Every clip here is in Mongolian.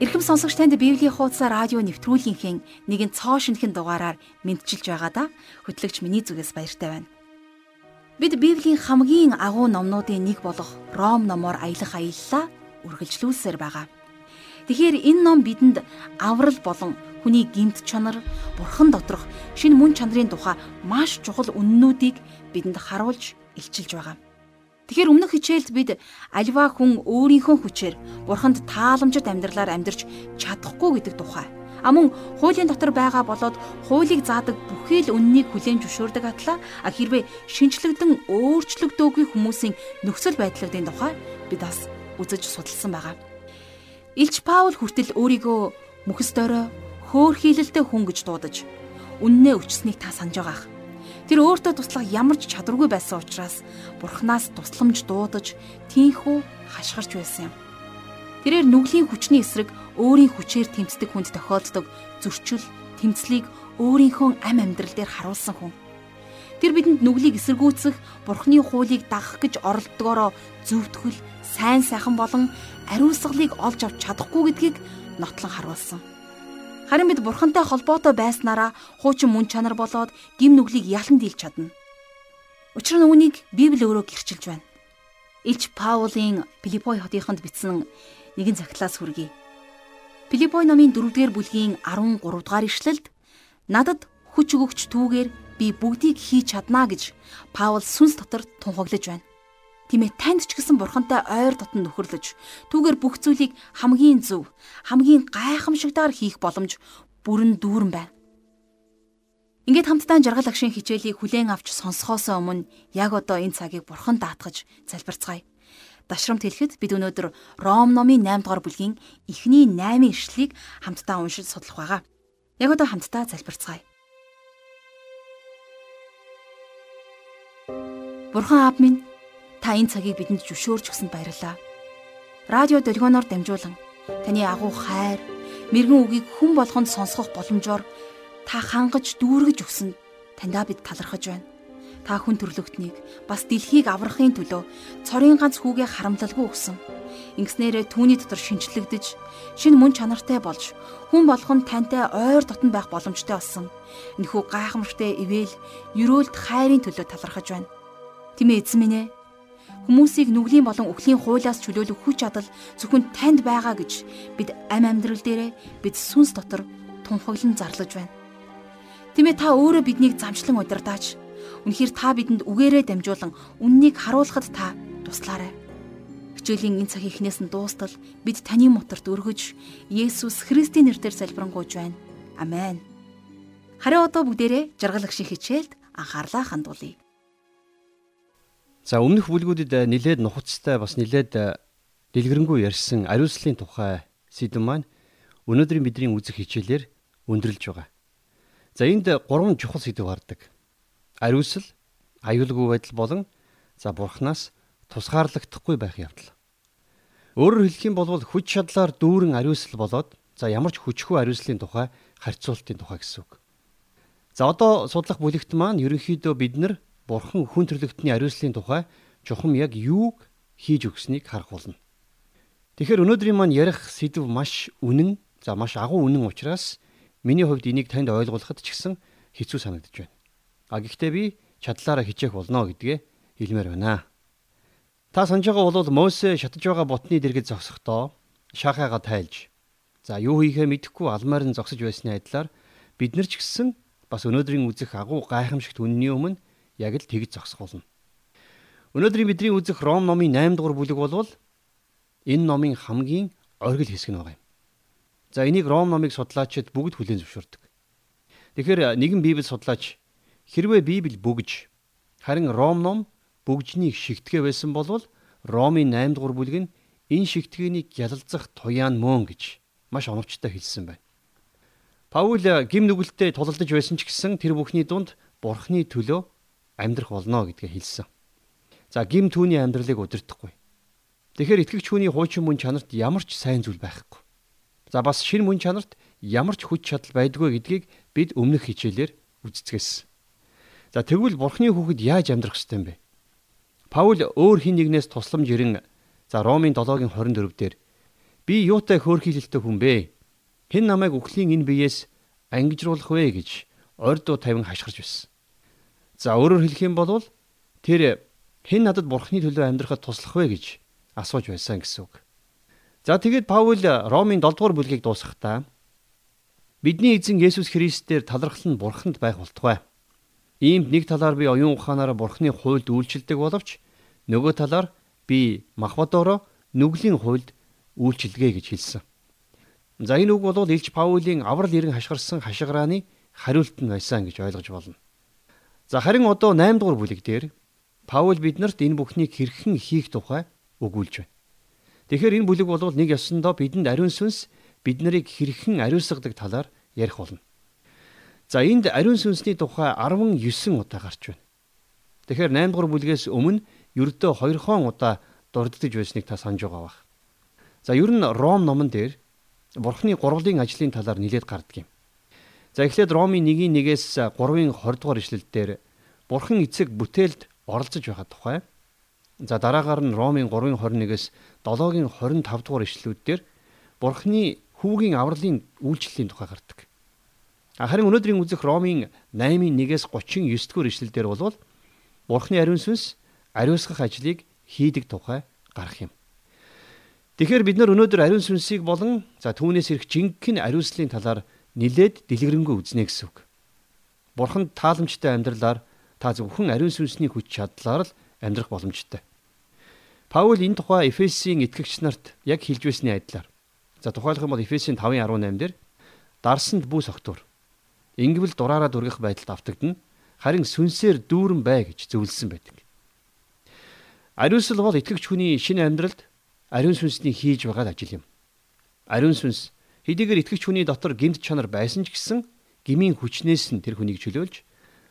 Ирхэм сонсогч танд Библийн хуудас радио нэвтрүүлгийнхээ нэгэн цоо шинхэн дугаараар мэдчилж байгаадаа хөтлөгч миний зүгээс баяртай байна. Бид Библийн хамгийн агуу номнуудын нэг болох Ром номоор аялах аяллаа үргэлжлүүлсээр байгаа. Тэгэхээр энэ ном бидэнд аврал болон хүний гимт чанар, бурхан доторх шинэ мөн чанарын тухай маш чухал үннүүдийг бидэнд харуулж илчилж байгаа. Тэгэхээр өмнөх хичээлд бид альва хүн өөрийнхөө хүчээр бурханд тааламжит амьдралаар амьдрч чадахгүй гэдэг тухай. А мөн хуулийн дотор байгаа болоод хуулийг заадаг бүхий л үннийг хүлээн зөвшөөрдөг атлаа а хэрвээ шинчлэгдэн өөрчлөгдөөгүй хүмүүсийн нөхцөл байдлуудын тухай бид бас үзэж судалсан байгаа. Илч Паул хүртэл өөрийгөө мөхс дорой хөөр хийлэлтэй хүн гэж дуудаж үннээ өчснийг та санаж байгаах. Тэр өөртөө туслах ямар ч чадваргүй байсан учраас Бурханаас тусламж дуудаж тийхүү хашгирч байсан юм. Тэрээр нүглийн хүчний эсрэг өөрийн хүчээр тэмцдэг хүнд тохиолддог зөрчил, тэмцлийг өөрийнхөө ам амьдрал дээр харуулсан хүн. Тэр бидэнд нүглийг эсэргүүцэх, Бурхны хуулийг дагах гэж оролдогоороо зөвтгөл, сайн сайхан болон ариусгалыг олж авч чадахгүй гэдгийг нотлон харуулсан. Харин бид бурхантай холбоотой байснараа хуучин мөн чанар болоод гим нүглийг ялан дийлж чадна. Учир нь үүнийг Библи өөрөө гэрчилж байна. Илч Паулийн Филиппой хотынд бичсэн нэгэн захидлаас хүргэе. Филиппой номын 4-р бүлгийн 13 дугаар ишлэлд надад хүч өгөгч түүгээр би бүгдийг хийж чаднаа гэж Паул сүнс дотор тунхаглаж байна. Тийм ээ танд ч гэсэн бурхантай ойр дотн нөхөрлөж түүгээр бүх зүйлийг хамгийн зөв, хамгийн гайхамшигтайгаар хийх боломж бүрэн дүүрэн байна. Ингээд хамтдаа жаргал агшийн хичээлийг хүлээн авч сонсохоос өмнө яг одоо энэ цагийг бурхан даатгаж залбирцгаая. Дашрамт хэлэхэд бид өнөөдөр Ром номын 8 дугаар бүлгийн эхний 8 ишлэлийг хамтдаа уншиж судлах байгаа. Яг одоо хамтдаа залбирцгаая. Бурхан аав минь Та энэ цагийг бидэнд зөвшөөрч өгсөнд баярлалаа. Радио долгионоор дамжуулан таны агуу хайр, мэрэгэн үгийг хүн болгонд сонсгох боломжоор та хангаж дүүргэж өгсөн таньдаа бид талархаж байна. Та хүн төрлөختнийг бас дэлхийг аврахын төлөө цорын ганц хүүгээ харамлалгүй өгсөн. Ингэснээрээ түүний дотор шинчлэгдэж, шин мөн чанартай болж, хүн болгон тантай ойр дотн байх боломжтой болсон. Энэхүү гайхамшигтай ивэл, ерөөлт хайрын төлөө талархаж байна. Тэмээ эзэн минь ээ Хүмүүсийг нүглийн болон өхлийн хуулиас чөлөөлөх хүч чадал зөвхөн танд байгаа гэж бид ам амьдрал дээрээ бид сүнс дотор тунхаглан зарлаж байна. Тиймээ та өөрөө биднийг замчлан удирдаач. Үнэхээр та бидэнд үгээрээ дамжуулан үннийг харуулхад та туслаарай. Хичээлийн энэ цагийн эхнээс нь дуустал бид таны моторт өргөж Есүс Христийн нэрээр залбирanгуйж байна. Амен. Харин одоо бүгдээрээ жаргалах шиг хичээлд анхаарлаа хандуулъя. За өмнөх бүлгүүдэд э, нилээд нухацтай бас нилээд э, дэлгэрэнгүй ярьсан ариуслын тухай сэдв маань өнөөдрийн бидний үзэх хичээлээр өндөрлж байгаа. За энд гурван чухал сэдв гардаг. Ариусл, аюулгүй байдал болон за бурхнаас тусгаарлагдахгүй байх явдал. Өөрөөр хэлэх юм бол хүч чадлаар дүүрэн ариусл болоод за ямар ч хүчгүй ариуслын тухай харьцуултын тухай гэсэн үг. За одоо судлах бүлэгт маань ерөнхийдөө бид нар Бурхан хүн төрлөختний ариуслын тухай чухам яг юуг хийж өгснийг харах болно. Тэгэхээр өнөөдрийн маань ярих сэдв маш үнэн, за маш агуу үнэн учраас миний хувьд энийг танд ойлгуулахад ч гэсэн хэцүү санагдаж байна. А гэхдээ би чадлаараа хичээх болно гэдгээ хэлмээр байна. Та санаж байгаа бол Мосе шатаж байгаа ботны дэргэд зогсохдоо шахаага тайлж за юу хийхээ мэдэхгүй алмаар нь зогсож байсны адилаар бид нар ч гэсэн бас өнөөдрийн үзэх агуу гайхамшигт үнний өмнө яг л тэгж зогсох болно. Өнөөдрийн бидний үзэх Ром номын 8 дугаар бүлэг болвол энэ номын хамгийн оргил хэсэг нь байгаа юм. За энийг Ром номыг судлаачид бүгд хүлээн зөвшөөрдөг. Тэгэхээр нэгэн Библи судлаач хэрвээ Библи бүгж харин Ром ном бүгжнийг шигтгэ байсан болвол Ромын 8 дугаар бүлэг нь энэ шигтгэнийг ялалзах туяан мөн гэж маш оновчтой хэлсэн байна. Паул гим нүгэлтэд тулалдаж байсан ч гэсэн тэр бүхний дунд бурхны төлөө амьдрах болно гэдгээ хэлсэн. За гим түүний амьдралыг удирдахгүй. Тэгэхээр итгэгч хүний хуучин мөн чанарт ямар ч сайн зүйл байхгүй. За бас шин мөн чанарт ямар ч хүч чадал байдгүй гэдгийг бид өмнөх хичээлээр үздэсгэсэн. За тэгвэл бурхны хүүхэд яаж амьдрах ёстой юм бэ? Паул өөр хин нэгнээс тусламж ирэн за Ромын 7-гийн 24 дээр Би юутай хөөрхийлэлтэй хүн бэ? Хэн намайг үхлийн энэ биеэс ангижруулах вэ гэж ордуу тавин хашгирч байсан. За өөрөөр хэлэх юм бол тэр хэн надад бурхны төлөө амьдрахад туслах вэ гэж асууж байсан гэсэн үг. За тэгээд Паул Ромын 7 дугаар бүлгийг дуусгахдаа бидний эзэн Есүс Христээр талархал нь бурханд байх болтугай. Иймд нэг талаар би оюун ухаанаараа бурхны хуйлд үйлчилдэг боловч нөгөө талаар би махбодороо нүглийн хуйлд үйлчилгээ гэж хэлсэн. За энэ үг бол Илж Паулийн аврал ирэн хашгирсан хашгирааны хариулт нь байсан гэж ойлгож болно. За харин одоо 8 дугаар бүлэг дээр Паул биднэрт энэ бүхнийг хэрхэн хийх тухай өгүүлж байна. Тэгэхээр энэ бүлэг бол нэг ёсондоо бидэнд ариун сүнс бид нарыг хэрхэн ариусгадаг талаар ярих болно. За энд ариун сүнсний тухай 19 удаа гарч байна. Тэгэхээр 8 дугаар бүлгээс өмнө ердөө 2 хон удаа дурддаж байсныг та санаж байгаа бах. За ер нь Ром номон дээр Бурхны гурвлын ажлын талаар нэлээд гардаг юм. За эхлээд Ромын 1-1-ээс 3-ын 20 дугаар ишлэлдэр Бурхан эцэг бүтээлд оролцож байгаа тухай За дараагаар нь Ромын 3:21-ээс 7-гийн 25 дугаар ишлэлүүдээр Бурхны хүүгийн авралын үйлчлэлийн тухай гардаг. Харин өнөөдрийн үзэх Ромын 8:1-ээс 39 дугаар ишлэлдэр бол Бурхны ариун сүнс ариусгах ажлыг хийдэг тухай гарах юм. Тэгэхээр бид нар өнөөдөр ариун сүнсийг болон за түүнээс ирэх жинхэнэ ариуслын талаар нилээд дэлгэрэнгүй үзнэ гэсэн үг. Бурханд тааламжтай амьдралаар та зөвхөн ариун сүнсний хүч чадлаар л амьдрах боломжтой. Паул энэ тухай Эфесийн итгэгч нарт яг хэлж байсны адилаар. За тухайлах юм бол Эфесийн 5:18 дээр дарсанд бүү согтуур. Ингэвэл дураараа дүргэх байдалд автагдана. Харин сүнсээр дүүрэн бай гэж зөвлөсөн байдаг. Ариусл бол итгэгч хүний шинэ амьдралд ариун сүнсний хийж байгаа ажил юм. Ариун сүнс хэдийгээр итгэгч хүний дотор гэмт чанар байсан ч гэсэн гмийн хүчнээс нь тэр хүнийг чөлөөлж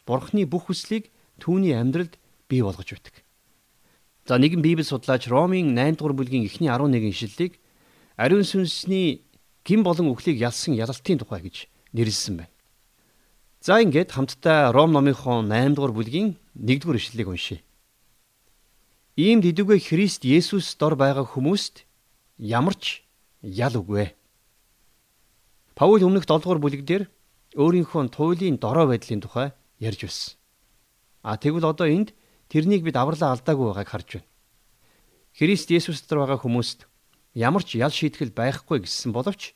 бурхны бүх хүслийг түүний амьдралд бий болгож байдаг. За нэгэн Библи судлаач Ромын 8 дугаар бүлгийн эхний 11 ишлэлийг ариун сүнсний гин болон үхлийг ялсан ялалтын тухай гэж нэрлсэн байна. За ингээд хамтдаа Ром номынхоо 8 дугаар бүлгийн 1 дугаар ишлэлийг уншъя. Ийм дэдүгэ Христ Есүс дор байгаа хүмүүст ямар ч ял үгүй. Паул өмнөх 7 дугаар бүлэг дээр өөрийнхөө туйлын дорой байдлын тухай ярьж байсан. А тэгвэл одоо энд тэрнийг бид авралаа алдаагүй байгааг харж байна. Христ Есүс дотор байгаа хүмүүст ямар ч ял шийтгэл байхгүй гэсэн боловч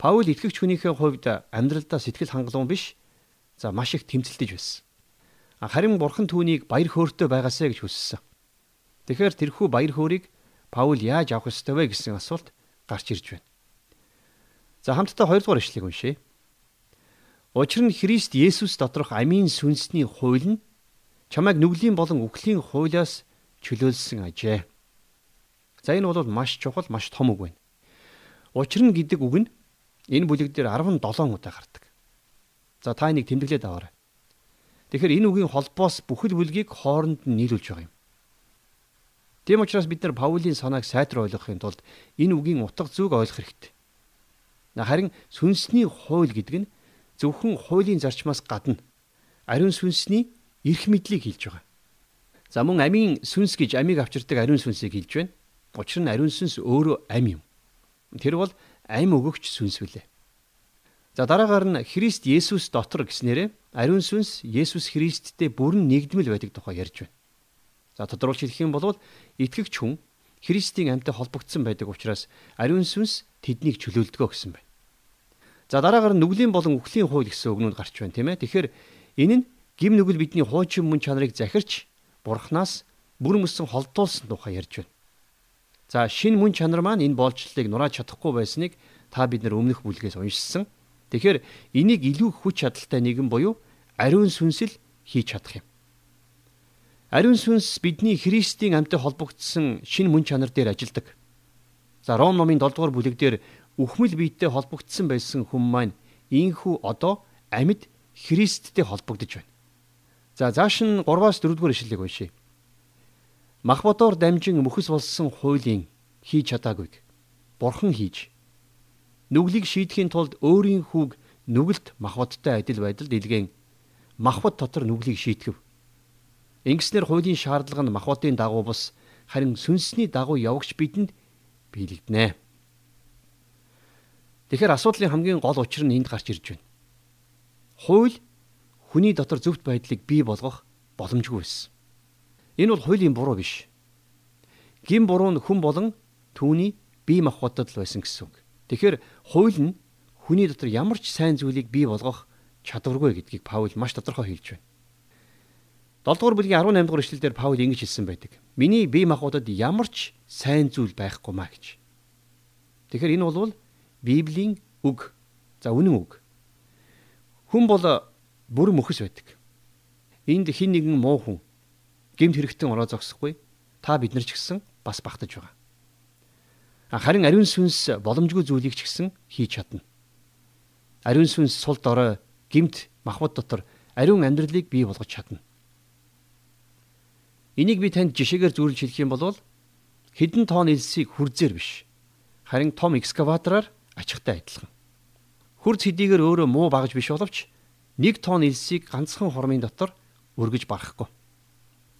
Паул итгэгч хүнийхээ хувьд амьдралдаа сэтгэл хангалуун биш за маш их тэмцэлдэж байсан. Харин бурхан түүнийг баяр хөөртэй байгаасаа гэж хүссэн. Тэгэхээр тэрхүү баяр хөөргийг Паул яаж авах ёстой вэ гэсэн асуулт гарч ирж байна. За хамтдаа 2 дугаар ишлэгийг уншъя. Учир нь Христ Есүс доторх амийн сүнсний хууль нь чамайг нүглийн болон үхлийн хуулиас чөлөөлсөн ажээ. За энэ бол маш чухал, маш том үг байна. Учир нь гэдэг үг нь энэ бүлэг дээр 17 удаа гардаг. За та энийг тэмдэглээд аваарай. Тэгэхээр энэ үгийн холбоос бүхэл бүлгийг хооронд нь нийлүүлж байгаа юм. Тийм учраас бид нар Паулийн санааг сайтар ойлгохын тулд энэ үгийн утга зүг ойлгох хэрэгтэй. Харин сүнсний хууль гэдэг нь зөвхөн хуулийн зарчмаас гадна ариун сүнсний эрх мэдлийг хэлж байгаа. За мөн амийн сүнс гэж амийг авчирдаг ариун сүнсийг хэлж байна. Учир нь ариун сүнс өөрөө ам юм. Тэр бол ам өгөгч сүнс билээ. За дараагаар нь Христ Есүс дотор гэснээрээ ариун сүнс Есүс Христтэй бүрэн нэгдмэл байдаг тухай ярьж байна. За тодруулж хэлэх юм бол итгэгч хүн Христийн амьтад холбогдсон байдаг учраас ариун сүнс тэднийг чөлөөлдгөө гэсэн байна. За дараагаар нь нүглийн болон үхлийн хууль гэсэн үгнүүд гарч байна тийм ээ. Тэгэхээр энэ нь гим нүгэл бидний хуучин мөн чанарыг захирч бурхнаас бүр мөсөн холдуулсан тухай ярьж байна. За шин мөн чанар маань энэ боолчлалыг нурааж чадахгүй байсныг та бид нар өмнөх бүлгээс уншсан. Тэгэхээр энийг илүү хүч чадалтай нэгэн буюу ариун сүнсэл хийж чадах юм. Ариун сүнс бидний Христийн амьтад холбогдсон шин мөн чанар дээр ажилдаг. За Ром номын 7 дугаар бүлэг дээр үхмэл биеттэй холбогдсон байсан хүн маань ийхүү одоо амьд Христтэй холбогдож байна. За зааш нь 3-аас 4-р ишлэлийг уншъя. Махбодоор дамжин мөхөс болсон хуулийн хийж чадаагүйг бурхан хийж нүглийг шийдэхийн тулд өөрийн хүүг нүгэлт махбодтой адил байдалд илгээн махбод дотор нүглийг шийтгэв. Ингэснээр хуулийн шаардлага нь махбодын дагуу бус харин сүнсний дагуу явагч бидэнд биелэгдэнэ. Тэгэхээр асуудлын хамгийн гол учир нь энд гарч ирж байна. Хууль хүний дотор зөвхт байдлыг бий болгох боломжгүй байсан. Энэ бол хуулийн буруу биш. Гин буруу нь хүн болон түүний бие махбодод л байсан гэсэн үг. Тэгэхээр хууль нь хүний дотор ямар ч сайн зүйлийг бий болгох чадваргүй гэдгийг Паул маш тодорхой хэлж байна. 7 дугаар бүлгийн 18 дугаар эшлэлдэр Паул ингэж хэлсэн байдаг. Миний бие махбодод ямар ч сайн зүйл байхгүй маа гэж. Тэгэхээр энэ бол Библийн үг. За үнэн үг. Хүн бол бүр мөхөс байдаг. Энд хин нэгэн муу хүн гемт хэрэгтэн ороо зогсохгүй. Та бид нар ч гэсэн бас багтаж байгаа. Харин ариун сүнс боломжгүй зүйлийг ч гэсэн хийж чадна. Ариун сүнс сул дорой гемт махбод дотор ариун амьдралыг бий болгож чадна. Энийг би танд жишээгээр зүйрлж хэлэх юм бол хідэн тоон элсийг хүрзээр биш. Харин том экскаватораар ачигтай адилхан. Хүрз хэдийгээр өөрөө муу багж биш боловч нэг тонн элсийг ганцхан хормын дотор өргөж барахгүй.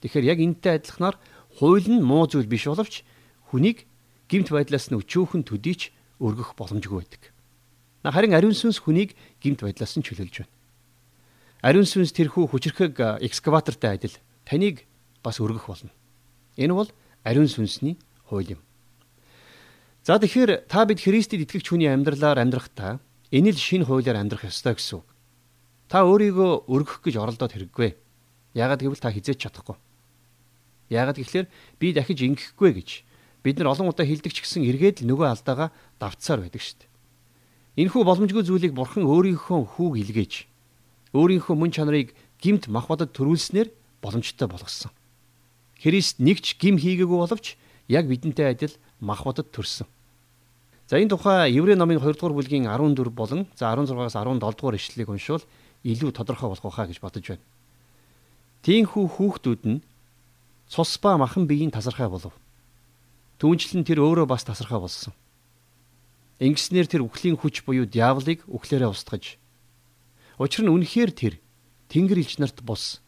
Тэгэхээр яг энэтэй адилханаар хууль нь муу зүйл биш боловч хүнийг гимт байдлаас нь өчөөхөн төдийч өргөх боломжгүй байдаг. Харин ариун сүнс хүнийг гимт байдлаас нь чөлөөлж байна. Ариун сүнс тэрхүү хүчрхэг экскаватортай адил таныг бас өргөх болно. Энэ бол ариун сүнсний хууль юм. За тэгэхээр та бид Христэд итгэгч хүний амьдралаар амьдрахдаа энэ л шинэ хуулиар амьдрах ёстой гэсэн. Та өөрийгөө өргөх гэж оролдоод хэрэггүй. Яагаад гэвэл та хизээч чадахгүй. Яагаад гэвэл би дахиж ингэхгүй гэж бид нар олон удаа хилдэг ч гэсэн эргээд л нөгөө алдаага давтсаар байдаг шүү дээ. Энэхүү боломжгүй зүйлийг бурхан өөрийнхөө хүүг илгээж өөрийнхөө мөн чанарыг гимт мах бодод төрүүлснээр боломжтой болгосон. Христ нэгч гим хийгээгүй боловч яг бидэнтэй адил мах бодод төрсөн. За энэ тухай Еврей номын 2 дугаар бүлгийн 14 болон за 16-аас 17 дугаар ишлэлийг уншвал илүү тодорхой болох байхаа гэж бодож байна. Тиинхүү хүүхдүүд нь цус ба махан биеийн тасархай болов. Түүнчлэн тэр өөрөө бас тасархай болсон. Ингэснээр тэр үхлийн хүч буюу диаволыг үхлээрээ устгаж. Учир нь үнэхээр тэр Тэнгэр элч нарт бус.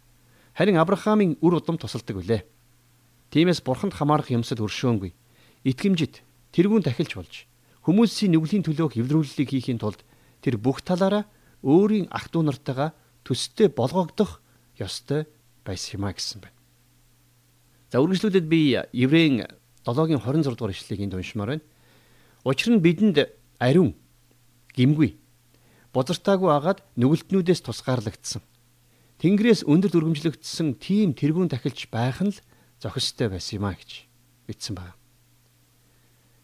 Харин Авраамийн үр удам тусалдаг үлээ. Тиймээс бурханд хамаарах юмсад өршөөнгүй. Итгэмжит тэрүүн тахилж болж хүмүүсийн нүглийн төлөө хэвлэрүүлэлийг хийхийн тулд тэр бүх талаараа өөрийн ах トゥ нартайгаа төстэй болгогдох ёстой байсан юм а гэсэн байна. За үргэлжлүүлээд би Еврейн 7-гийн 26 дугаар ишлэгийг энд уншмаар байна. Учир нь бидэнд ариун гимгүй бозартаагүй агаад нүгэлтнүүдээс тусгаарлагдсан. Тэнгэрээс өндөр дүрмжлэгдсэн тийм тэргүүн тахилж байх нь л зохистой байсан юм а гэж бичсэн байна.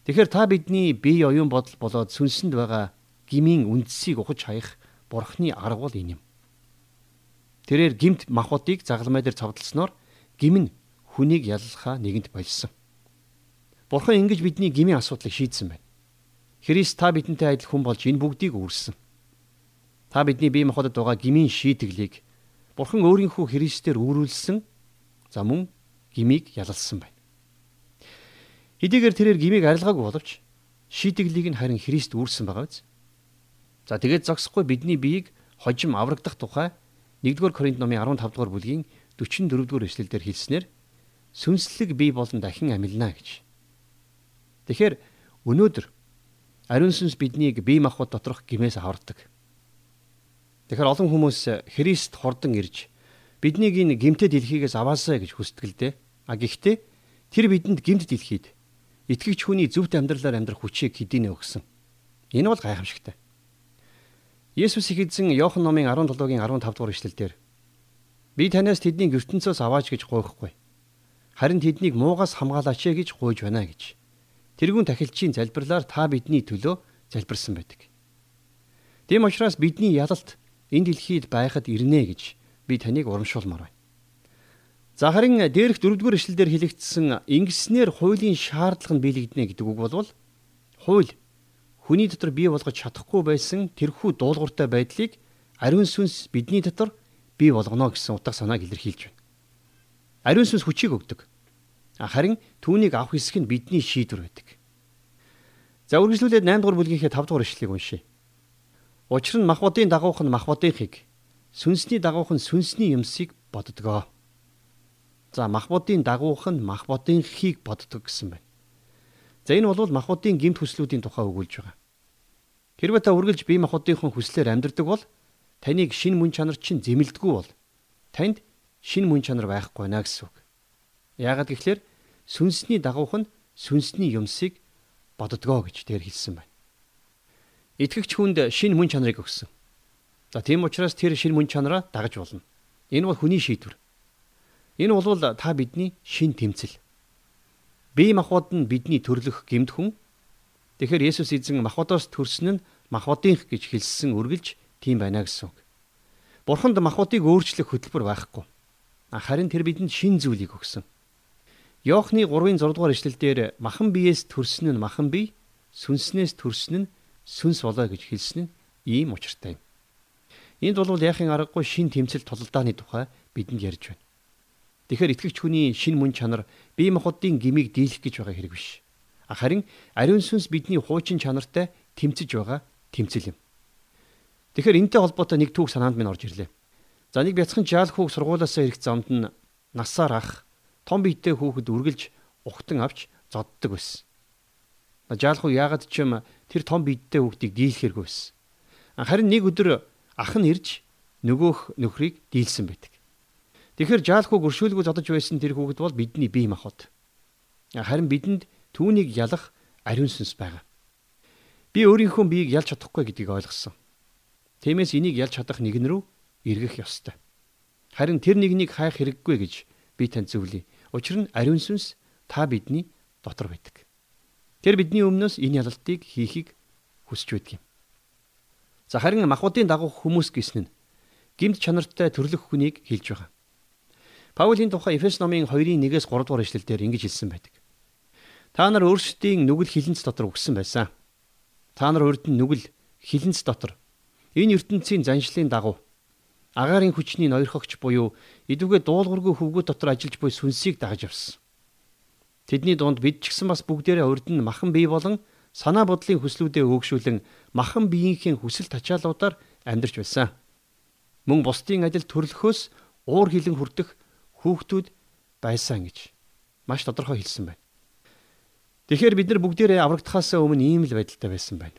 Тэгэхээр та бидний бие оюун бодол болоод сүнсэнд байгаа гмийн үндсийг ухаж хаях бурхны арга бол энэ юм. Тэрээр гимт махбодыг загалмай дээр цавдлсноор гим нь хүнийг яллахаа нэгэнт болсон. Бурхан ингэж бидний гмийн асуудлыг шийдсэн байна. Христ та бидэнтэй адил хүн болж энэ бүгдийг үүрсэн. Та бидний бие махбодод байгаа гмийн шийтгэлийг Бурхан өөрийнхөө Христээр үүрүүлсэн. За мөн гмийг ялалсан байна. Хэдийгээр тэрээр гмийг арилгаагүй боловч шийтгэлийг нь харин Христ үүрсэн байгаа биз? За тэгээд зогсохгүй бидний биеийг хожим аврагдах тухай 1-р Коринт номын 15 дугаар бүлгийн 44 дугаар эшлэлдэр хэлснээр сүнслэг бие болон дахин амилна гэж. Тэгэхээр өнөөдөр ариун сүнс биднийг бие махбод доторх гимээс авардаг. Тэгэхээр олон хүмүүс Христ хордон ирж биднийг энэ гимтэд дэлхийгээс аваасаа гэж хүсдэг л дээ. А гэхдээ тэр бидэнд гимт дэлхийд итгэгч хүний зөвхт амьдралаар амьдрах хүчийг хэдийнэ өгсөн. Энэ бол гайхамшигтай. Есүс их эзэн Иохан номын 17-гийн 15 дугаар эшлэлдэр би танаас тэднийг ертөнцөөс аваач гэж гуйхгүй. Харин тэднийг муугаас хамгаалаач гэж гуйж байна гэж. Тэрүүн тахилчийн залбирлаар та бидний төлөө залбирсан байдаг. Тэм учраас бидний ялалт энэ дэлхийд байхад ирнэ гэж би таныг урамшуулмаар байна. За харин дээрх дөрөвдүгээр ишлэлдэр хэлэгдсэн ингэснээр хуулийн шаардлага нь биелэгдэнэ гэдэг үг болвол хууль хүний дотор бий болгож чадахгүй байсан тэрхүү дуулууртай байдлыг ариун сүнс бидний дотор бий болгоно гэсэн утга санааг илэрхийлж байна. Ариун сүнс хүчийг өгдөг. Харин түүнийг авах хэсэг нь бидний шийдвэр байдаг. За үргэлжлүүлээд 8 дугаар бүлгийнхээ 5 дугаар ишлэгийг уншийе. Учир нь махбодын дагуух нь махбодынхыг сүнсний дагуух нь сүнсний юмсыг боддгоо. За махбодын дагуух нь махбодынхийг боддог гэсэн байна. За энэ бол махбодын гимт хүслүүдийн тухай өгүүлж байгаа. Хэрвээ та үргэлж бие махбодынхон хүслээр амьдрдаг бол таныг шин мөн чанар чинь зэмлдэггүй бол танд шин мөн чанар байхгүй наа гэсэн үг. Яагаад гэвэл сүнсний дагуух нь сүнсний юмсыг боддгоо гэж тэр хэлсэн байна. Итгэгч хүнд шин мөн чанарыг өгсөн. За тийм учраас тэр шин мөн чанараа дагаж болно. Энэ бол хүний шийдвэр. Энэ бол та бидний шин тэмцэл. Бие махбод нь бидний төрлөх гэмт хүн. Тэгэхээр Есүс эзэн махбодоос төрсөн нь махбодынх гэж хэлсэн үргэлж тийм байна гэсэн үг. Бурханд махбодыг өөрчлөх хөтөлбөр байхгүй. Харин тэр бидэнд шин зүйлийг өгсөн. Йоохны 3-ын 6 дугаар эшлэлдэр махан биеэс төрсөн нь махан бие, сүнснээс төрсөн нь сүнс болоо гэж хэлсэн нь ийм учиртай. Энд бол яахын аргагүй шин тэмцэл тулалдааны тухай бидэнд ярьж байна. Тэгэхээр итгэгч хүний шин мөн чанар бие махбодын гмийг дийлэх гэж байгаа хэрэг биш. Харин ариун сүнс бидний хуучин чанартай тэмцэж байгаа тэмцэл юм. Тэгэхээр энэтэй холбоотой нэг түүх санаанд минь орж ирлээ. За нэг бяцхан жаал хүүг сургуулаасаа ирэх замд нь насаар ах том биетэй хүүхэд үргэлж ухтан авч зодддаг байсан. Жаал хүү яагаад ч юм тэр том биетэй хүүхдийг дийлэхэргүй байсан. Харин нэг өдөр ах нь ирж нөгөөх нөхрийг дийлсэн байдаг. Тэгэхээр жаалхуу гөршүүлгүй зодож байсан тэр хүүхэд бол бидний бие махбод. Харин бидэнд түүнийг ялах ариун сүнс байгаа. Би өөрийнхөө биеийг ялж чадахгүй гэдгийг ойлгосон. Тиймээс энийг ялж чадах нэгэн рүү эргэх ёстой. Харин тэр нэгнийг хайх хэрэггүй гэж би танд зөвлөе. Учир нь ариун сүнс та бидний дотор байдаг. Тэр бидний өмнөөс энэ ялалтыг хийхийг хүсэж байдаг юм. За харин махбодын дагуух хүмүүс гэсэн нь гимт чанартай төрлөх хүнийг хэлж байгаа. Паулийн тухай Эфес номын 2-ын 1-ээс 3 дугаар эшлэлдэр ингэж хэлсэн байдаг. Та нар өөрсдийн нүгэл хилэнц дотор өгсөн байсан. Та нар урд нь нүгэл хилэнц дотор энэ ертөнцийн заншлын дагуу агаарын хүчний ноёрхогч буюу идвгээ дуулуургүй хөвгүүд дотор ажиллаж буй сүнсийг дагаж явсан. Тэдний дунд бид ч гэсэн бас бүгдээрээ урд нь махан бие болон санаа бодлын хүслүүдээ өөгшүүлэн махан биеийнхээ хүсэл тачаалуудаар амьдарч байсан. Мөн бусдын адил төрлөхөөс уур хилэн хүртэх хүүхдүүд байсан гэж маш тодорхой хэлсэн байна. Тэгэхээр бид нар бүгдээрээ аврагдахаас өмнө ийм л байдалтай байсан байна.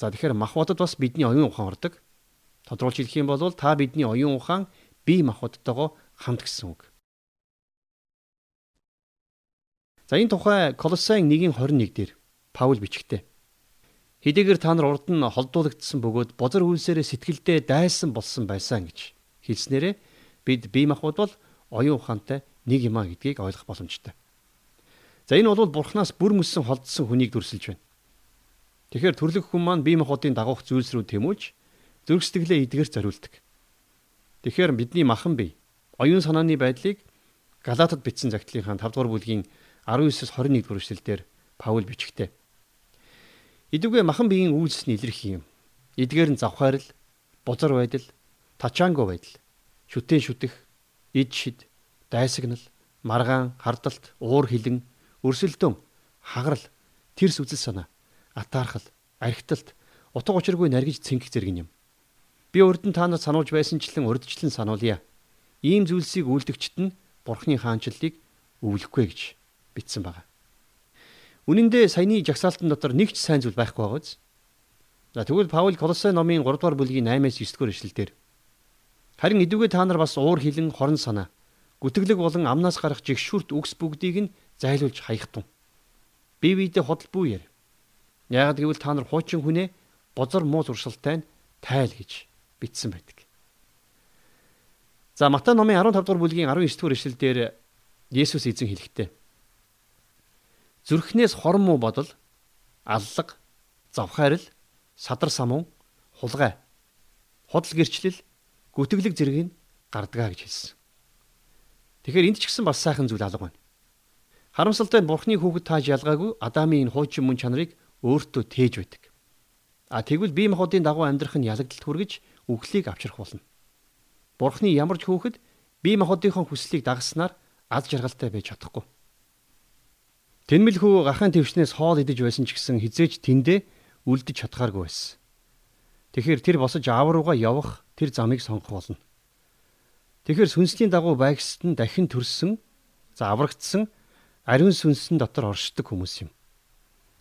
За тэгэхээр махбодод бас бидний оюун ухаан ордог. Тодруулж хэлэх юм бол та бидний оюун ухаан бие махбодтойгоо хамт гэсэн үг. За энэ тухай Колосын 1:21 дээр Паул бичгтээ. Хэдийгээр та нар урд нь холдуулагдсан бөгөөд бозор үйлсээрээ сэтгэлдээ дайсан болсон байсан гэж хэлснээрээ бид бие махбод бол оюун ухаантай нэг юм а гэдгийг ойлгох боломжтой. За энэ бол бурхнаас бүр мөссөн холдсон хүнийг дүрсэлж байна. Тэгэхээр төрлөх хүн маань бие махбодын дагуух зүйлс рүү тэмүүлж зүрх сэтгэлээ эдгэр зориулдаг. Тэгэхээр бидний махан бие оюун санааны байдлыг Галатад бичсэн загтлынхаа 5 дугаар бүлгийн 19-с 21 дугаар эшлэлдэр Паул бичгтээ. Идвгэ махан биеийн үйлс нь илэрх юм. Эдгээр нь завхаарл, бузар байдал, тачаанго байдал, шүтэн шүтэх, ид шид, дайсагнал, маргаан, хардалт, уур хилэн, өрсөлдөөн, хагарал, тэрс үзэл санаа, атаархал, архиталт, утга учиргүй наргиж цэнгэх зэрэг юм. Би урд нь та нарт сануулж байсанчлан урдчлан сануулъя. Ийм зүйлсийг үйлдэгчт нь Бурхны хаанчлалыг өвлөхгүй гэж бичсэн байна. Үнэн дээр саяны жагсаалтан дотор нэг ч сайн зүйл байхгүй байгааз. За тэгвэл Паул Колосай номын 3 дугаар бүлгийн 8-аас 9 дугаар эшлэлдэр Харин эдүгээ та нар бас уур хилэн хорон санаа гүтгэлэг болон амнаас гарах жигшүүрт үгс бүгдийг нь зайлуулж хаягтун. Бие биедээ хөдөлбүү яар. Яагад гэвэл та нар хуучин хүнээ бозор муу зуршилтай нь тайл гэж бичсэн байдаг. За Матай номын 15 дугаар бүлгийн 19 дугаар эшлэлдэр Есүс эзэн хэлэхдээ Зүрхнээс хорон муу бодол, аллаг, завхаарл, садар самун, хулгай, худал гэрчлэл гүтгэлэг зэргийг гардгаа гэж хэлсэн. Тэгэхээр энд ч гэсэн бас сайхан зүйл алга байна. Харамсалтай нь Бурхны хүүхэд тааж ялгаагүй Адамын энэ хуучин мөн чанарыг өөртөө тээж байдаг. А тэгвэл бие махбодын дагуу амьдрах нь ялагдaltaд хүргэж үхлийг авчрах болно. Бурхны ямар ч хүүхэд бие махбодынхон хүслийг дагснаар аз жаргалтай байж чадахгүй. Тэнмэл хүү гахаан твчнээс хоол идэж байсан ч гэсэн хизээч тэндээ үлдэж чадхааргүй байсан. Тэгэхээр тэр босож аав руугаа явах тэр замыг сонгох болно. Тэгэхээр сүнслийн дагуу байгсад нь дахин төрсөн, за аврагдсан ариун сүнсэн дотор оршдог хүмүүс юм.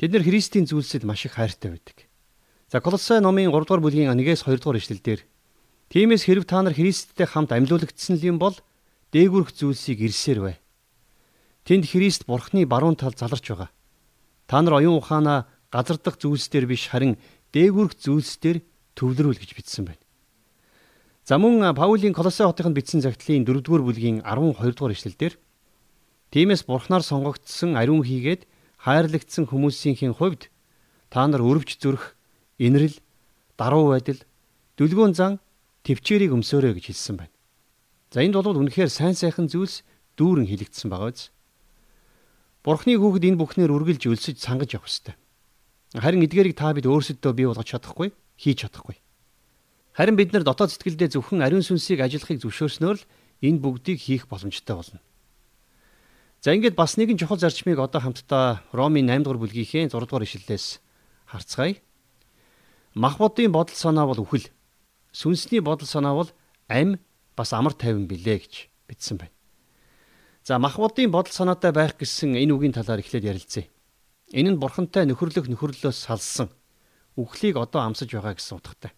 Тэд нэр Христийн зүйлсэд маш их хайртай байдаг. За Колосай номын 3 дугаар бүлгийн 1-ээс 2 дугаар ишлэлдэр Тиймээс хэрв та нар Христтэй хамт амьлуулагдсан юм бол дээгүрх зүйлсийг ирсээр бай. Тэнд Христ Бурхны баруун тал заларч байгаа. Та нар оюун ухаанаа газардах зүйлсдэр биш харин дээгүрх зүйлсдэр төвлөрүүл гэж бичсэн байна. За мөн Паулийн Колосай хотынд бичсэн загтлын 4-р бүлгийн 12-р ишлэлдэр Тиймээс Бурхнаар сонгогдсон ариун хийгээд хайрлагдсан хүмүүсийн хувьд та нар өрөвч зүрх, инрэл, даруй байдал, дүлгөөн зан төвчээрийг өмсөөрэй гэж хэлсэн байна. За энд бол үнэхээр сайн сайхан зүйлс дүүрэн хилэгдсэн байгаа биз. Бурхны хүүхэд энэ бүхнээр үргэлж өлсөж сангаж явах ёстой. Харин эдгээрийг та бид өөрсөддөө бий болгож чадахгүй, хийж чадахгүй. Харин бид нар дотоод сэтгэлдээ зөвхөн ариун сүнсийг ажиллахыг зөвшөөрснөөр л энэ бүгдийг хийх боломжтой болно. За ингээд бас нэгэн чухал зарчмыг одоо хамтдаа Ромын 8 дугаар бүлгийнхээ 6 дугаар ишлэлээс харцгаая. Махбодын бодол санаа бол үхэл сүнсний бодол санаа бол ам бас амар тайван билээ гэж бичсэн байна. За махбодын бодол санаатай байх гэсэн энэ үгийн талаар эхлээд ярилцъя. Энэ нь бурхантай нөхөрлөх нөхөрлөлөөс салсан үхлийг одоо амсаж байгаа гэсэн утгатай.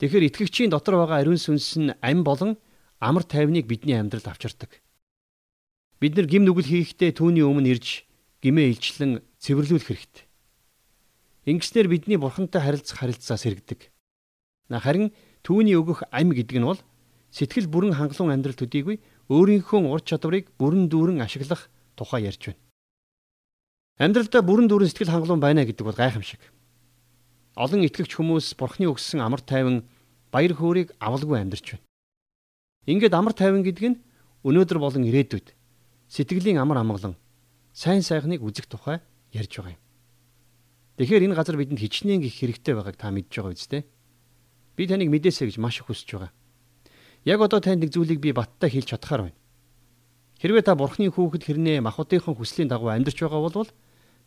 Тэгэхээр итгэгчийн дотор байгаа ариун сүнс нь ам болон амар тайвныг бидний амьдралд авчирдаг. Бид нар гим нүгэл хийхдээ түүний өмнө ирж гимээ илчлэн цэвэрлүүлэх хэрэгтэй. Ингэснээр бидний бурхантай харилцах харилцаа сэргдэг. Харин түүний өгөх ам гэдэг нь бол сэтгэл бүрэн хангалуун амьдрал төдийгүй өөрийнхөө ур чадварыг бүрэн дүүрэн ашиглах тухай ярьж байна. Амьдралдаа бүрэн дүүрэн сэтгэл хангалуун байна гэдэг бол гайхамшиг. Олон итгэгч хүмүүс бурхны өгсөн амар тайван баяр хөөргийг авалгүй амьдарч байна. Ингээд амар тайван гэдэг нь өнөөдөр болон ирээдүйд сэтгэлийн амар амгалан сайн сайхныг үзэх тухай ярьж байгаа юм. Тэгэхээр энэ газар бидэнд хичнээн гих хэрэгтэй байгааг та мэдж байгаа үстэй. Би таныг мэдээсэй гэж маш их хүсэж байгаа. Яг одоо танд нэг зүйлийг би баттай хэлж чадхаар байна. Хэрвээ та бурхны хүүхэд хэрнээ махбодынхон хүслийн дагуу амьдарч байгаа бол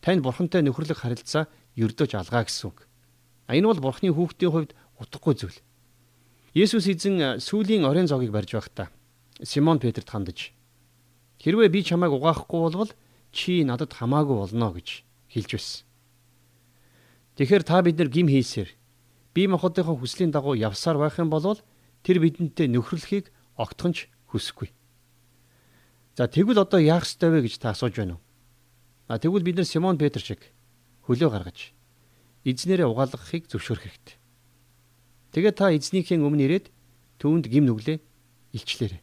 танд бурхантай нөхөрлөх харилцаа ердөөж алгаа гэсэн үг. А энэ бол бурхны хүүхдийн хувьд утгагүй зүйл. Есүс эзэн сүлийн оройн зоогийг барьж байхдаа Симон Петрт хандаж хэрвээ би чамайг угаахгүй бол чи надад хамаагүй болно гэж хэлж байсан. Тэгэхээр та бид нар гим хийсээр бие махбодынхоо хүслийн дагуу явсаар байх юм бол тэр бидэнтэй нөхрөлхийг огтхонч хүсэхгүй. За тэгвэл одоо яах ёстой вэ гэж та асууж байна уу? А тэгвэл бид нар Симон Петр шиг хөлөө гаргаж эзнэрээ угаалгахыг зөвшөөрөх хэрэгтэй. Тэгээд та эзнийхээ өмнө ирээд түүнд гим нүглээ илчлээрэй.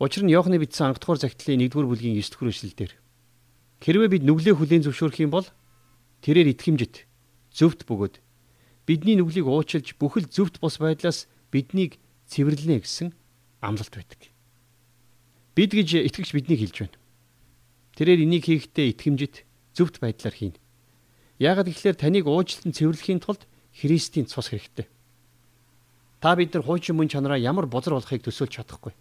Учир нь Иохны бичсэн анх дугаар загтлын 1-р бүлгийн 9-р эшлэлдэр хэрвээ бид нүглээ хүлээн зөвшөөрөх юм бол тэрээр итгэмжит зөвхт бөгөөд бидний нүглийг уучлж бүхэл зөвхт бос байдлаас биднийг цэвэрлэнэ гэсэн амлалт байдаг. Бид гэж итгэгч биднийг хэлж байна. Тэрээр энийг хийхдээ итгэмжит зөвхт байдлаар хийнэ. Яагаад гэвэл таныг уучлан цэвэрлэхийн тулд Христийн цус хэрэгтэй. Та бид нар хуучин мөн чанараа ямар бузар болохыг төсөөлж чадахгүй.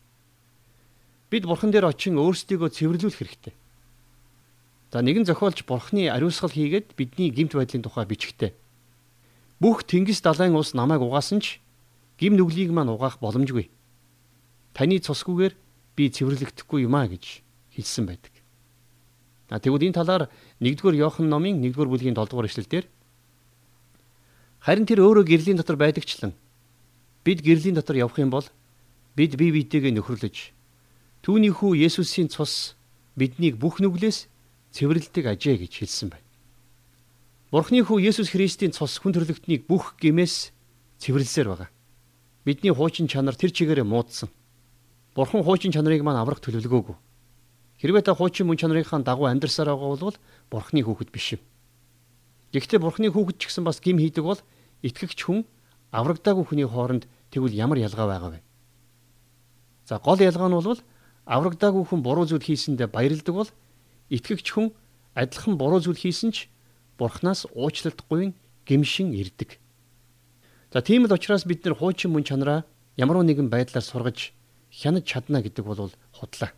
Бид бурхан дээр очин өөрсдийгөө цэвэрлүүлэх хэрэгтэй. За нэгэн зохиолч бурханы ариусгал хийгээд бидний гимт байдлын тухай бичгтээ Бүх Тэнгис далайн ус намайг угаасан ч гим нүглийг маань угаах боломжгүй. Таны цусгүйгээр би цэвэрлэгдэхгүй юм а гэж хэлсэн байдаг. А тэгвэл энэ талаар 1-р Иохан номын 1-р бүлгийн 7-р эшлэлдэр харин тэр өөрөө гэрлийн дотор байдагчлан бид гэрлийн дотор явах юм бол бид бие биетэйгээ нөхөрлөж түүний хүү Есүсийн цус биднийг бүх нүглээс цэвэрлдэг ажээ гэж хэлсэн байна. Бурхны хүү Есүс Христийн цус хүн төрлөختнийг бүх гимээс цэвэрлсээр байгаа. Бидний хуучин чанар тэр чигээрээ муудсан. Бурхан хуучин чанарыг маань аврах төлөвлөгөөгүй. Хэрвээ та хуучин мөн чанарынхаа дагуу амьдарсаар байгаа бол Бурхны хүүхэд биш юм. Гэхдээ Бурхны хүүхэд ч гэсэн бас гим хийдэг бол итгэгч хүн аврагдаагүй хүний хооронд тэгвэл ямар ялгаа байгаа вэ? За гол ялгаа нь бол аврагдаагүй хүн буруу зүйл хийсэндээ баярлдаг бол итгэгч хүн адилхан буруу зүйл хийсэн ч Бурханаас уучлалтгүй гимшин ирдэг. За тийм л учраас бид нэр хуучин мөн чанараа ямар нэгэн байдлаар сургаж хянаж чадна гэдэг бол худлаа.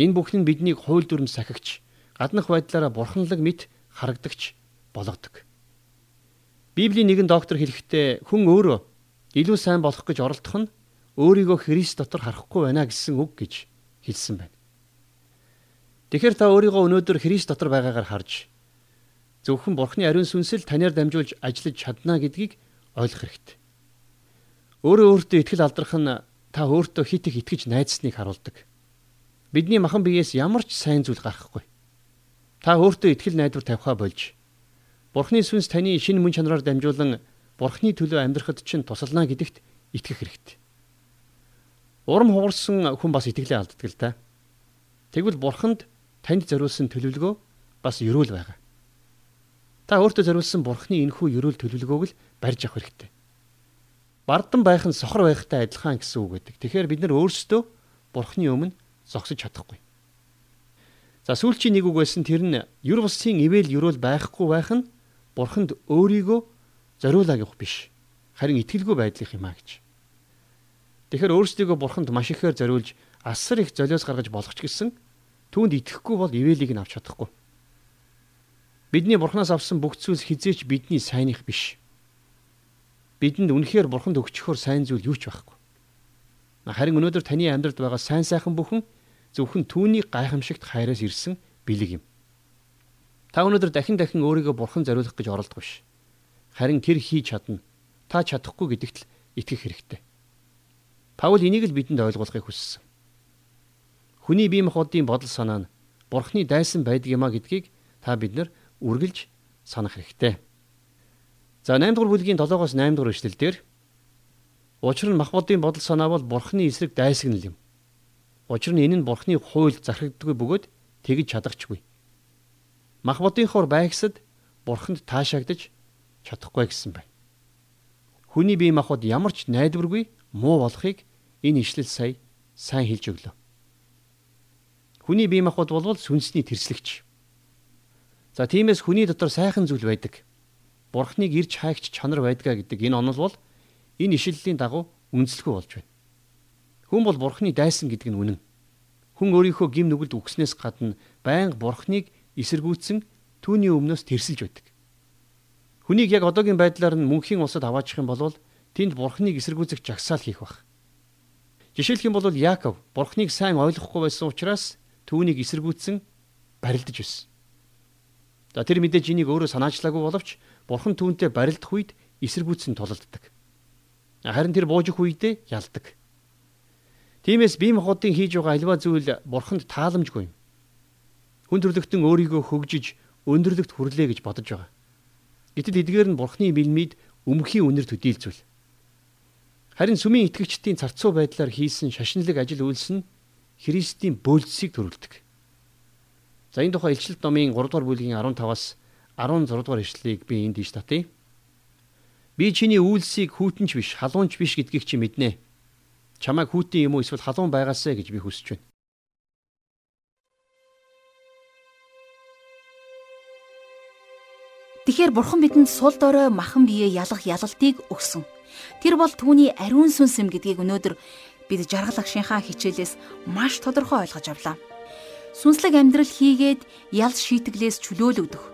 Энэ бүхэн биднийг хууль дүрм сахигч, гаднах байдлаараа бурханлаг мэт харагдагч болгодог. Библийн нэгэн доктор хэлэхдээ хүн өөрөө илүү сайн болох гэж оролдох нь өөрийгөө Христ дотор харахгүй байна гэсэн үг гэж хэлсэн байна. Тэгэхээр та өөрийгөө өнөөдөр Христ дотор байгаагаар харж зөвхөн Бурхны ариун сүнсэл танаар дамжуулж ажиллаж чадна гэдгийг ойлгох хэрэгтэй. Өөрөө өөртөө итгэл алдрах нь та өөртөө хит их итгэж найдсныг харуулдаг. Бидний махан биеэс ямар ч сайн зүйл гарахгүй. Та өөртөө итгэл найдвар тавихаа болж Бурхны сүнс таны шинэ мөн чанараар дамжуулан Бурхны төлөө амьдрахад чинь тусална гэдэгт итгэх хэрэгтэй. Урам хугарсан хүн бас итгэлээ алддаг л та. Тэгвэл Бурханд танд зориулсан төлөвлөгөө бас ерөөл байгаа. Та өөртөө зориулсан Бурхны энэхүү ерөөл төлөвлөгөөг л барьж авах хэрэгтэй. Бардан байх нь сохор байхтай адилхан гэсэн үг гэдэг. Тэгэхээр бид нар өөрсдөө Бурхны өмнө зогсож чадахгүй. За сүүлчийн нэг үг байсан тэр нь юр бусын ивэл юрөөл байхгүй байх нь Бурханд өөрийгөө зориулаа гэх биш. Харин итгэлгүй байдлах юм а гэж. Тэгэхээр өөрсдийгөө Бурханд маш ихээр зориулж асар их золиос гаргаж болох ч гэсэн түүнд итгэхгүй бол ивэлийг нь авч чадахгүй. Бидний Бурханаас авсан бүх зүйлс хизээч бидний сайных биш бидэнд үнэхээр бурханд өгчхөөр сайн зүйл юу ч байхгүй. Харин өнөөдөр таны амьдралд байгаа сайн сайхан бүхэн зөвхөн түүний гайхамшигт хайраас ирсэн бэлэг юм. Та өнөөдөр дахин дахин өөрийгөө бурхан зориулах гэж оролдох биш. Харин тэр хийж чадна. Та чадахгүй гэдэгт л итгэх хэрэгтэй. Паул энийг л бидэнд ойлгуулахыг хүссэн. Хүний бие махбодын бодол санаа нь бурхны дайсан байдаг юма гэдгийг та бид нар үргэлж санах хэрэгтэй. За 8 дугаар бүлгийн 7-оос 8 дугаар эшлэл дээр Учир нь махбодын бодол санаа бол бурхны эсрэг дайсагнал юм. Учир нь энэ нь бурхны хууль зархигддаггүй бөгөөд тэгж чадахчгүй. Махбодынхоор байгсад бурханд таашаагдаж чадахгүй гэсэн байна. Хүний бие махбод ямар ч найдваргүй муу болохыг энэ ишлэл сая сайн хэлж өглөө. Хүний бие махбод бол сүнсний тэрслэгч. За тиймээс хүний дотор сайхан зүйл байдаг. Бурхныг ирж хайгч чанар байдгаа гэдэг энэ онол бол энэ ишлэлийн дагуу үнэлэхгүй болж байна. Хүн бол Бурхны дайсан гэдэг нь үнэн. Хүн өөрийнхөө гим нүгэлд үгснээс гадна байнга Бурхныг эсэргүүцсэн түүний өмнөөс тэрсэлж байдаг. Хүнийг яг одоогийн байдлаар нь мөнхийн улсад аваачих юм бол тэнд Бурхныг эсэргүүцэх жагсаал хийх бах. Жишээлх юм бол Яаков Бурхныг сайн ойлгохгүй байсан учраас түүнийг эсэргүүцсэн барилдаж байсан. За тэр мэдээж энийг өөрөө санаачлаагүй боловч Бурхан түүнтэй барилдах үед эсэргүүцэн тулалддаг. Харин тэр буужих үедээ ялдаг. Тиймээс бие махбодын хийж байгаа альва зүйл Бурханд тааламжгүй юм. Хүн төрлөختөн өөрийгөө хөгжиж өндөрлөгт хүрлээ гэж бодож байгаа. Гэтэл эдгээр нь Бурхны бэлмид өмгхийн үнэр төдийлзүйл. Харин сүмийн итгэгчдийн царцуу байдлаар хийсэн шашинлаг ажил үйлс нь Христийн бөөлцсийг төрүүлдэг. За энэ тухай илчилт номын 3 дугаар бүлгийн 15-аас 16 дугаар ишлэлийг би энд дийш татъя. Би чиний үйлсийг хүүтэнч биш, халуунч биш гэдгийг чи мэднэ. Чамайг хүүтэн юм уу эсвэл халуун байгаасаа гэж би хүсэж байна. Тэгэхээр бурхан бидэнд сул дорой махан бие ялах ялалтыг өгсөн. Тэр бол түүний ариун сүнс юм гэдгийг өнөөдөр бид жаргал агшийнхаа хичээлээс маш тодорхой ойлгож авлаа. Сүнслэг амьдрал хийгээд ял шийтгэлээс чөлөөлөгдөх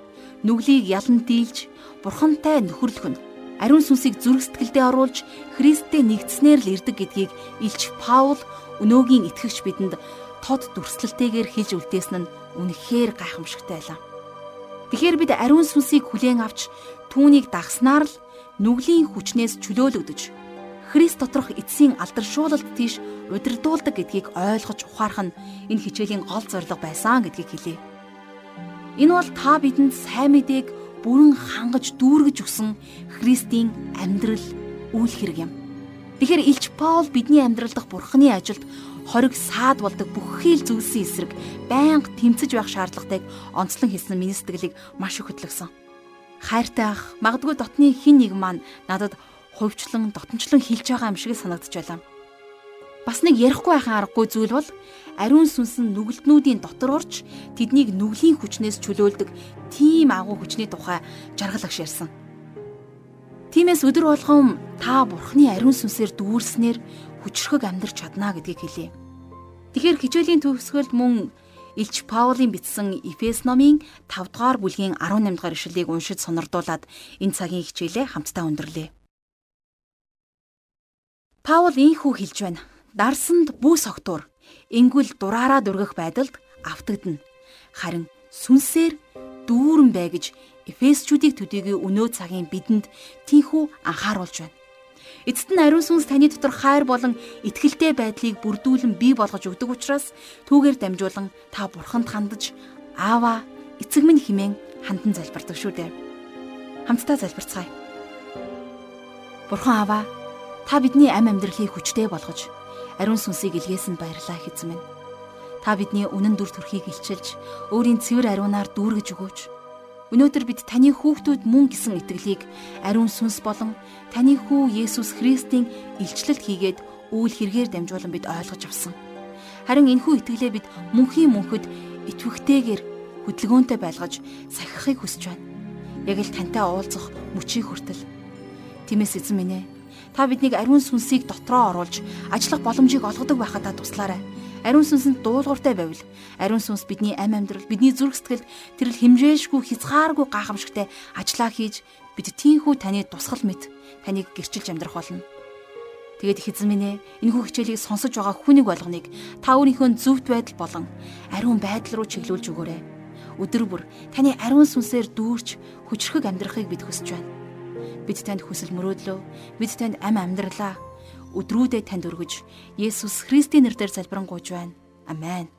нүглийг ялан дийлж бурхантай нөхөрлөх нь ариун сүнсийг зүрх сэтгэлдээ оруулж Христтэй нэгдснээр л ирдэг гэдгийг Илч Паул өнөөгийн итгэгч бидэнд тод дүрслэлтэйгээр хэлж үлдээсэн нь үнэхээр гайхамшигтай байлаа. Тэгэхээр бид ариун сүнсийг хүлээн авч түүнийг дагснаар л нүглийн хүчнээс чөлөөлөгдөж Христ доторх эцсийн алдаршуулалт тийш удирдуулдаг гэдгийг ойлгож ухаарах нь энэ хичээлийн гол зорилго байсан гэдгийг хэлье. Энэ бол та бидэнд сайн мэдээг бүрэн хангаж дүүргэж өгсөн Христийн амьдрал үйл хэрэг юм. Тэгэхээр Илч Паул бидний амьдрал дахь Бурхны ажилд хориг саад болдог бүхий л зүйлсийн эсрэг байнга тэмцэж байх шаардлагатайг онцлон хийсэн миний сэтгэлийг маш их хөтлөгсөн. Хайртай ах, магадгүй дотны хин нэг маань надад хувьчлан дотнчлон хэлж байгаа юм шиг санагдаж байлаа. Бас нэг ярихгүй байхын аргагүй зүйл бол ариун сүнс нь нүгэлтнүүдийн дотор орж тэднийг нүглийн хүчнээс чөлөөлдөг тийм агуу хүчний тухай жаргалагш ярьсан. Тиймээс өдөр болгон та бурхны ариун сүнсээр дүүрснээр хүчрхэг амьдрч чадна гэдгийг хэлье. Тэгэхээр хичээлийн төгсгөлд мөн Илч Паулийн бичсэн Эфес номын 5 дугаар бүлгийн 18 дугаар ишлэлийг уншиж сонирдуулад энэ цагийн хичээлээ хамтдаа өндөрлөө. Паул ийхүү хэлж байна дарсанд бүс огтур энгүүл дураараа дүргэх байдалд автагдана. Харин сүнсээр дүүрэн бай гэж Эфесчүүдийг төдийгүй өнөө цагийн бидэнд тийхүү анхааруулж байна. Эцэст нь ариун сүнс таны дотор хайр болон итгэлтэй байдлыг бүрдүүлэн бий болгож өгдөг учраас түүгээр дамжуулан та бурханд хандаж аава эцэг минь химэн хандан залбирдаг шүү дээ. Хамтдаа залбирцгаая. Бурхан аава та бидний ам амьдралыг хүчтэй болгож ариун сүнсийг илгээсэн баярлаа хэзэн минь. Та бидний үнэн дүр төрхийг илчилж өөрийн цэвэр ариунаар дүүргэж өгөөч. Өнөөдөр бид таны хүүхдүүд мөн гэсэн итгэлийг ариун сүнс болон таны хүү Есүс Христийн илчлэлт хийгээд үйл хэрэгээр дамжуулан бид ойлгож авсан. Харин энэхүү итгэлээ бид мөнхийн мөнхөд итвэхтэйгээр хөдөлгөөнтэй байлгаж сахихыг хүсэж байна. Яг л тантай уулзах мөчийг хүртэл. Тиймээс эзэн минь ээ та биднийг ариун сүнсийг дотроо оруулж ажиллах боломжийг олгодог байхад та туслаарай Ариун сүнсэнд дуулууртай байвал ариун сүнс бидний амь амьдрал, бидний зүрх сэтгэлд тэрл хэмжээшгүй хязгааргүй гайхамшигтай ажиллаа хийж бид тийхүү таны тусгал мэд таныг гэрчилж амьдрах болно. Тэгээд их эзэн минь ээ энэхүү хичээлийг сонсож байгаа хүнийг болгоныг та өөрийнхөө зөвхт байдал болон ариун байдал руу чиглүүлж өгөөрэй. Өдөр бүр таны ариун сүнсээр дүүрч хүчрхэг амьдрахыг бид хүсэж байна. Бид танд хүсэл мөрөөдлөө, бид танд ам амьдралаа өдрүүдээ танд өргөж Есүс Христийн нэрээр залбирanгуйж байна. Амен.